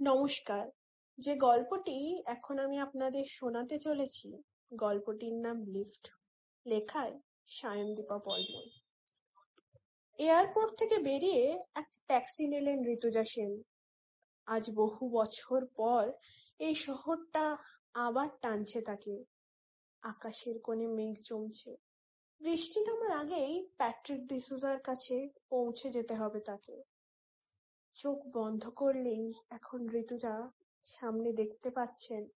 নমস্কার। যে গল্পটি এখন আমি আপনাদের শোনাতে চলেছি, গল্পটির নাম লিফট। লেখায় সায়নদীপা বর্মন। এয়ারপোর্ট থেকে বেরিয়ে এক ট্যাক্সি নিলেন ঋতুজা সেন। আজ বহু বছর পর এই শহরটা আবার টানছে তাকে। আকাশের কোণে মেঘ জমছে। বৃষ্টি নামার আগেই প্যাট্রিক ডিসুজার কাছে পৌঁছে যেতে হবে তাকে। চোখ বন্ধ করলেই এখন ঋতুজা সামনে দেখতে পাচ্ছেন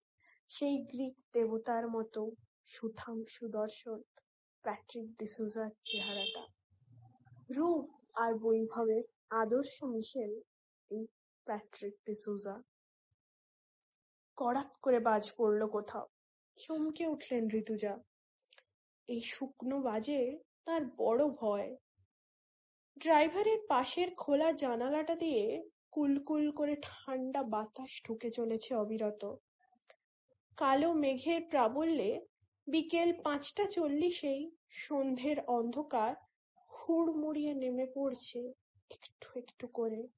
সেই গ্রিক দেবতার মতো সুঠাম সুদর্শন প্যাট্রিক ডিসুজার চেহারাটা। রূপ আর বৈভবের আদর্শ মিশেল এই প্যাট্রিক ডিসুজা। কড়াক করে বাজ পড়ল কোথাও, চমকে উঠলেন ঋতুজা। এই শুকনো বাজে তার বড় ভয় ড্রাইভারের পাশের খোলা জানালাটা দিয়ে কুলকুল করে ঠান্ডা বাতাস ঢুকে চলেছে অবিরত। কালো মেঘের প্রাবল্যে বিকেল পাঁচটা চল্লিশেই সন্ধ্যের অন্ধকার হুড়মুড়িয়ে নেমে পড়ছে একটু একটু করে।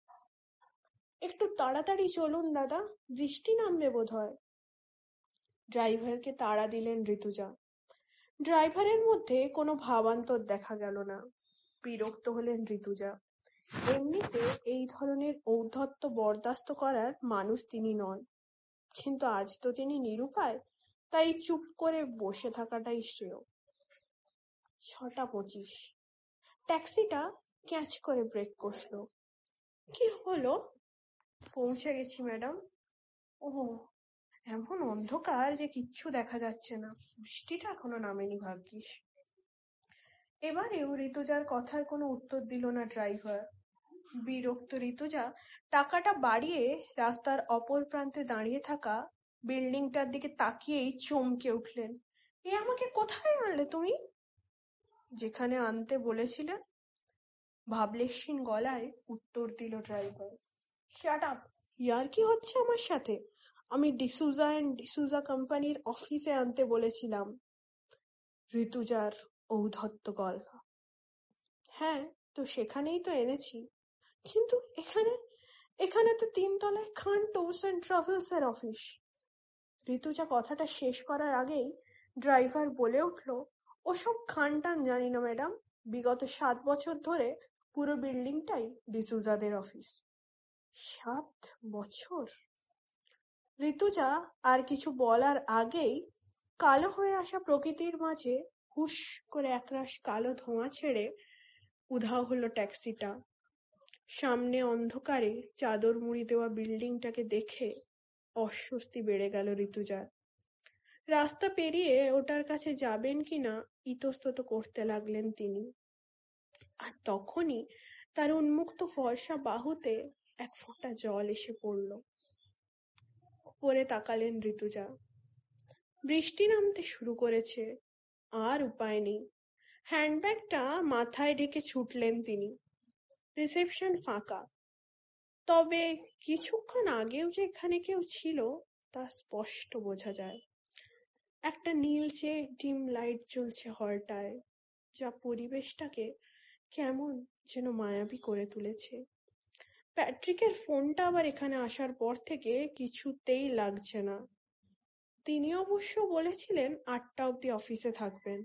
একটু তাড়াতাড়ি চলুন দাদা, বৃষ্টি নামবে বোধ হয় ড্রাইভারকে তাড়া দিলেন ঋতুজা। ড্রাইভারের মধ্যে কোনো ভাবান্তর দেখা গেল না। বিরক্ত হলেন ঋতুজা। এমনিতে এই ধরনের ঔদ্ধত্য বরদাস্ত করার মানুষ তিনি নন। কিন্তু আজ তো তিনি নিরুপায়, তাই চুপ করে বসে থাকাটাই শ্রেয়। ছটা পঁচিশ। ট্যাক্সিটা ক্যাচ করে ব্রেক কষল। কি হলো? পৌঁছে গেছি, ম্যাডাম। ও, এমন অন্ধকার যে কিচ্ছু দেখা যাচ্ছে না। বৃষ্টিটা এখনও নামেনি, ভাগ্যিস। এবারেও ঋতুজার কথার কোনো উত্তর দিল না ড্রাইভার। বিরক্ত ঋতুজা টাকাটা বাড়িয়ে রাস্তার অপর প্রান্তে দাঁড়িয়ে থাকা বিল্ডিংটার দিকে তাকিয়েই চমকে উঠলেন। এ আমাকে কোথায় আনলে তুমি? যেখানে আনতে বলেছিলে ভাবলেশীন গলায় উত্তর দিল ড্রাইভার। শাট আপ ইয়ার কি হচ্ছে আমার সাথে? আমি ডিসুজা অ্যান্ড ডিসুজা কোম্পানির অফিসে আনতে বলেছিলাম। ঋতুজার ঔদ্ধত্য গলা হ্যাঁ তো সেখানেই তো এনেছি। কিন্তু এখানে এখানে তো তিনতলায় খান ট্যুরস অ্যান্ড ট্রাভেলস এর অফিস। ঋতুজা কথাটা শেষ করার আগেই ড্রাইভার বলে উঠল, ওসব খান টান জানি না, ম্যাডাম। বিগত সাত বছর ধরে পুরো বিল্ডিংটাই ডিসুজাদের অফিস। সাত বছর? ঋতুজা আর কিছু বলার আগেই কালো হয়ে আসা প্রকৃতির মাঝে হুস করে একরাশ কালো ধোঁয়া ছেড়ে উধাও হলো ট্যাক্সিটা। সামনে অন্ধকারে চাদর মুড়ি দেওয়া বিল্ডিংটাকে দেখে অস্বস্তি বেড়ে গেল ঋতুজার রাস্তা পেরিয়ে ওটার কাছে যাবেন কিনা ইতস্তত করতে লাগলেন তিনি। আর তখনই তার উন্মুক্ত ফর্সা বাহুতে এক ফোঁটা জল এসে পড়ল। উপরে তাকালেন ঋতুজা। বৃষ্টি নামতে শুরু করেছে। আর উপায় নেই। হ্যান্ডব্যাগটা মাথায় ঢেকে ছুটলেন তিনি। রিসেপশন ফাঁকা। তবে কিছুক্ষণ আগেও যে এখানে কেউ ছিল, তা স্পষ্ট বোঝা যায়। একটা নীলচে ডিম লাইট জ্বলছে হলটায়, যা পরিবেশটাকে কেমন যেন মায়াবী করে তুলেছে। প্যাট্রিকের ফোনটা আবার এখানে আসার পর থেকে কিছুতেই লাগছে না। তিনি অবশ্য বলেছিলেন, আটটা অব্দি অফিসে থাকবেন।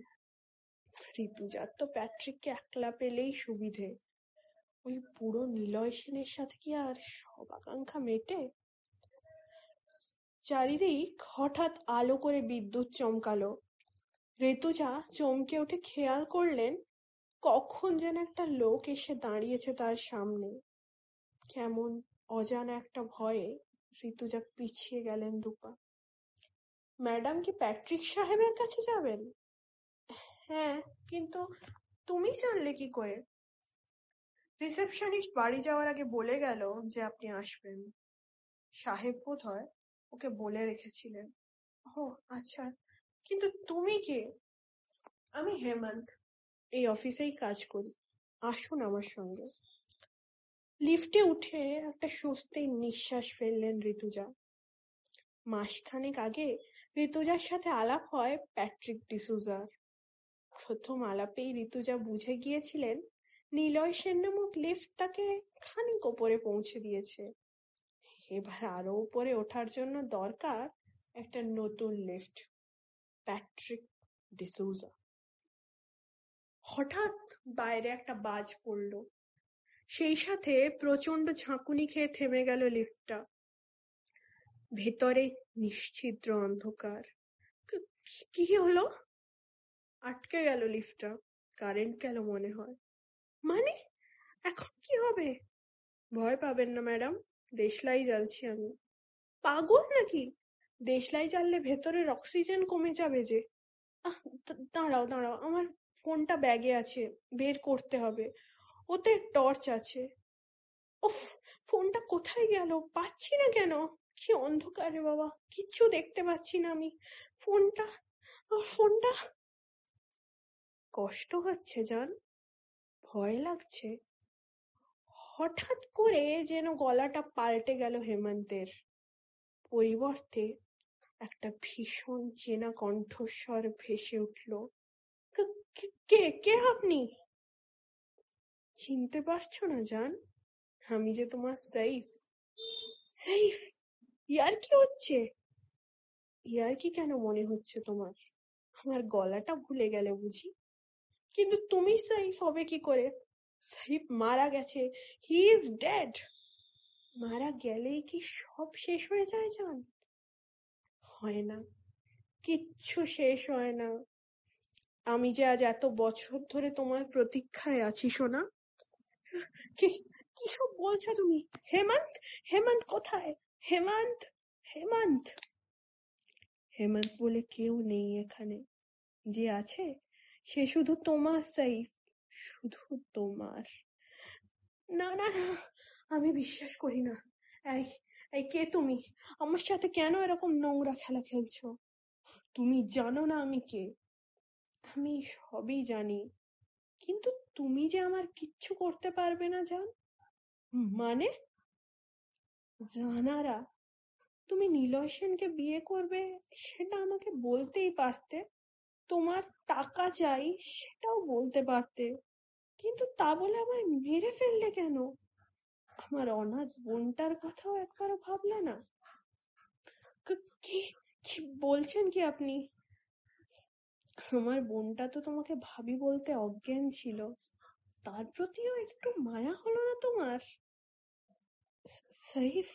ঋতুজার তো প্যাট্রিককে একলা পেলেই সুবিধে। ওই পুরো নিলয় সেনের সাথে কি আর সব আকাঙ্ক্ষা মেটে? চারিদিক হঠাৎ আলো করে বিদ্যুৎ চমকালো। ঋতুজা চমকে উঠে খেয়াল করলেন, কখন যেন একটা লোক এসে দাঁড়িয়েছে তার সামনে। কেমন অজানা একটা ভয়ে ঋতুজা পিছিয়ে গেলেন দুপা। ম্যাডাম কি প্যাট্রিক সাহেবের কাছে যাবেন? হ্যাঁ কিন্তু তুমি জানলে কি করে? রিসেপশনিস্ট বাড়ি যাওয়ার আগে বলে গেল যে আপনি আসবেন। সাহেব বোধ হয় ওকে বলে রেখেছিলেন। ও আচ্ছা কিন্তু তুমি কে? আমি হেমন্ত। এই অফিসেই কাজ করি। আসুন আমার সঙ্গে। লিফটে উঠে একটা স্বস্তির নিঃশ্বাস ফেললেন ঋতুজা। মাসখানেক আগে ঋতুজার সাথে আলাপ হয় প্যাট্রিক ডিসুজার। প্রথম আলাপেই ঋতুজা বুঝে গিয়েছিলেন নিলয় সেন নামক লিফট তাকে খানিক ওপরে পৌঁছে দিয়েছে। এবার আরও উপরে ওঠার জন্য দরকার একটা নতুন লিফট, প্যাট্রিক ডিসুজা। হঠাৎ বাইরে একটা বাজ পড়ল। সেই সাথে প্রচণ্ড ঝাঁকুনি খেয়ে থেমে গেল লিফটটা। ভেতরে নিশ্ছিদ্র অন্ধকার। কি হলো? আটকে গেল লিফটটা। কারেন্ট গেল মনে হয়? মানে? এখন কি হবে? ভয় পাবেন না, ম্যাডাম। দেশলাই জ্বালছি আমি। পাগল নাকি? দেশলাই জ্বাললে ভেতরের অক্সিজেন কমে যাবে যে। দাঁড়াও দাঁড়াও। আমার ফোনটা ব্যাগে আছে। বের করতে হবে। ওতে টর্চ আছে। উফ, ফোনটা কোথায় গেল? পাচ্ছি না কেন? কি অন্ধকারে বাবা, কিচ্ছু দেখতে পাচ্ছি না আমি। ফোনটা ফোনটা। কষ্ট হচ্ছে, জান। ভয় লাগছে। হঠাৎ করে যেন গলাটা পাল্টে গেল হেমন্তের। পরিবর্তে একটা ভীষণ চেনা কণ্ঠস্বর ভেসে উঠল। কে কে আপনি? চিনতে পারছ না, জান? আমি যে তোমার সাইফ। সাইফ? ইয়ার কি হচ্ছে? ইয়ার কি কেন মনে হচ্ছে তোমার? আমার গলাটা ভুলে গেলে বুঝি। কিন্তু তুমি সাইফ হবে কি করে? সাইফ মারা গেছে। He is dead. মারা গেলেই কি সব শেষ হয়ে যায়, জান? হয় না। কিচ্ছু শেষ হয় না। আমি যে আজ এত বছর ধরে তোমার প্রতীক্ষায় আছি, সোনা। কি সব বলছো তুমি? হেমন্ত? হেমন্ত কোথায়? হেমন্ত হেমন্ত হেমন্ত বলে কেউ নেই এখানে। যে আছে, সে শুধু তোমার সাইফ শুধু তোমার। না না না, আমি বিশ্বাস করি না। এই এই কে তুমি? আমার সাথে কেন এরকম নোংরা খেলা খেলছো? তুমি জানো না আমি কে? আমি সবই জানি। কিন্তু তুমি যে আমার কিচ্ছু করতে পারবে না, জান? মানে? জানারা, তুমি নিলয় বিয়ে করবে সেটা আমাকে বলতেই পারতে। তোমার টাকা চাই সেটাও বলতে পারতে। কিন্তু তা বলে আমায় মেরে ফেললে কেন? আমার অনাথ বোনটার কথাও একবারও ভাবলে না। কি কি বলছেন কি আপনি? আমার বোনটা তো তোমাকে ভাবি বলতে অজ্ঞান ছিল। তার প্রতিও একটু মায়া হলো না তোমার? Saif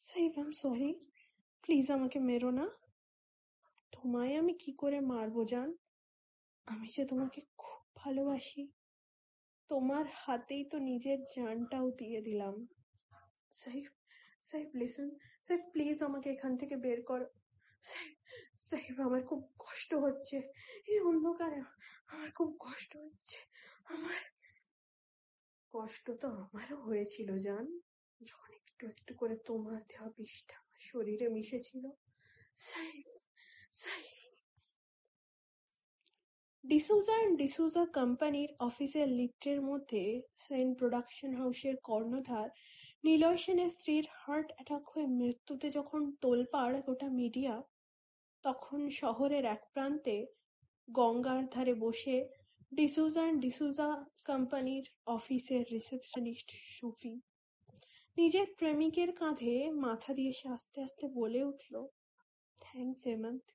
Saif I'm sorry please আমাকে মেরো না। তোমায় আমি কি করে মারবো জান? আমি যে তোমাকে খুব ভালোবাসি। তোমার হাতেই তো নিজের জানটাও দিয়ে দিলাম। সাইফ সাইফ লিসন সাইফ প্লিজ আমাকে এখান থেকে বের করো। সাইফ আমার খুব কষ্ট হচ্ছে। এই অন্ধকারে আমার খুব কষ্ট হচ্ছে। আমার কষ্ট তো আমারও হয়েছিল জান। যখন একটু একটু করে তোমার দেওয়া বিষটা আমার শরীরে মিশেছিল। ডিসুজা অ্যান্ড ডিসুজা কোম্পানির অফিসের লিফটের মধ্যে সেন প্রোডাকশন হাউসের কর্ণধার নিলয় সেনের স্ত্রীর হার্ট অ্যাটাক হয়ে মৃত্যুতে যখন তোলপাড় গোটা মিডিয়া, তখন শহরের এক প্রান্তে গঙ্গার ধারে বসে ডিসুজা অ্যান্ড ডিসুজা কোম্পানির অফিসের রিসেপশনিস্ট সুফি নিজের প্রেমিকের কাঁধে মাথা দিয়ে সে আস্তে আস্তে বলে উঠল থ্যাংকস হেমন্ত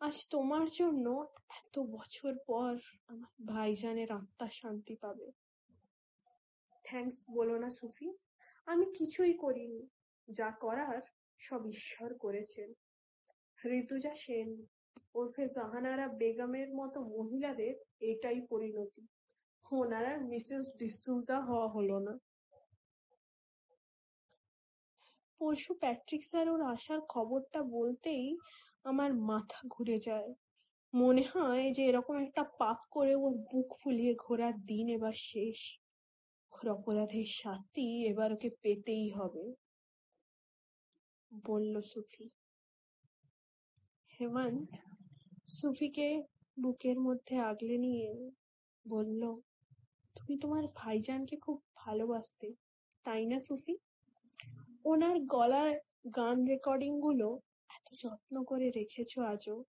আজ তোমার জন্য এত বছর পর আমার ভাইজানের আত্মা শান্তি পাবে। থ্যাংকস বলো না সুফি, আমি কিছুই করিনি। যা করার সব ঈশ্বর করেছেন। ঋতুজা সেন, ওরফে জাহানারা বেগমের মতো মহিলাদের এটাই পরিণতি। ওনারা মিসেস ডিসুজা হওয়া হলো না। পরশু প্যাট্রিক স্যার ওর আসার খবরটা বলতেই আমার মাথা ঘুরে যায়। মনে হয় যে এরকম একটা পাপ করে ওর বুক ফুলিয়ে ঘোরার দিন এবার শেষ। ওর অপরাধের শাস্তি এবার ওকে পেতেই হবে, বলল সুফি। হেমন্ত সুফিকে বুকের মধ্যে আগলে নিয়ে বলল, তুমি তোমার ভাইজানকে খুব ভালোবাসতে, তাই না সুফি? ওনার গলার গান রেকর্ডিংগুলো এত যত্ন করে রেখেছো আজও?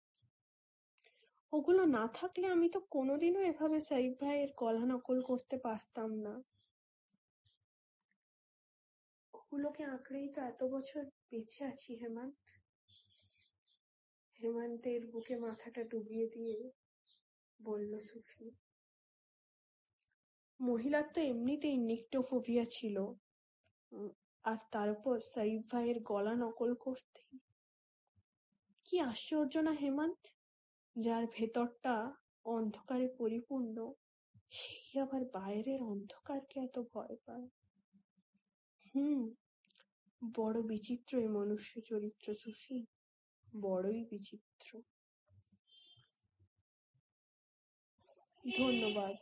ওগুলো না থাকলে আমি তো কোনোদিনও এভাবে সাইফ ভাইয়ের গলা নকল করতে পারতাম না। ওগুলোকে আঁকড়েই তো এত বছর বেঁচে আছি, হেমান্ত। হেমান্তের বুকে মাথাটা ডুবিয়ে দিয়ে বলল, সুফি, মহিলার তো এমনিতেই নিকটোফোবিয়া ছিল। আর তার উপর সাইফ ভাইয়ের গলা নকল করতে কি আশ্চর্য না, হেমন্ত? যার ভেতরটা অন্ধকারে পরিপূর্ণ, সেই আবার বাইরের অন্ধকারকে এত ভয় পায়। হুম, বড় বিচিত্র এই মনুষ্য চরিত্র, সুফি। বড়ই বিচিত্র। ধন্যবাদ।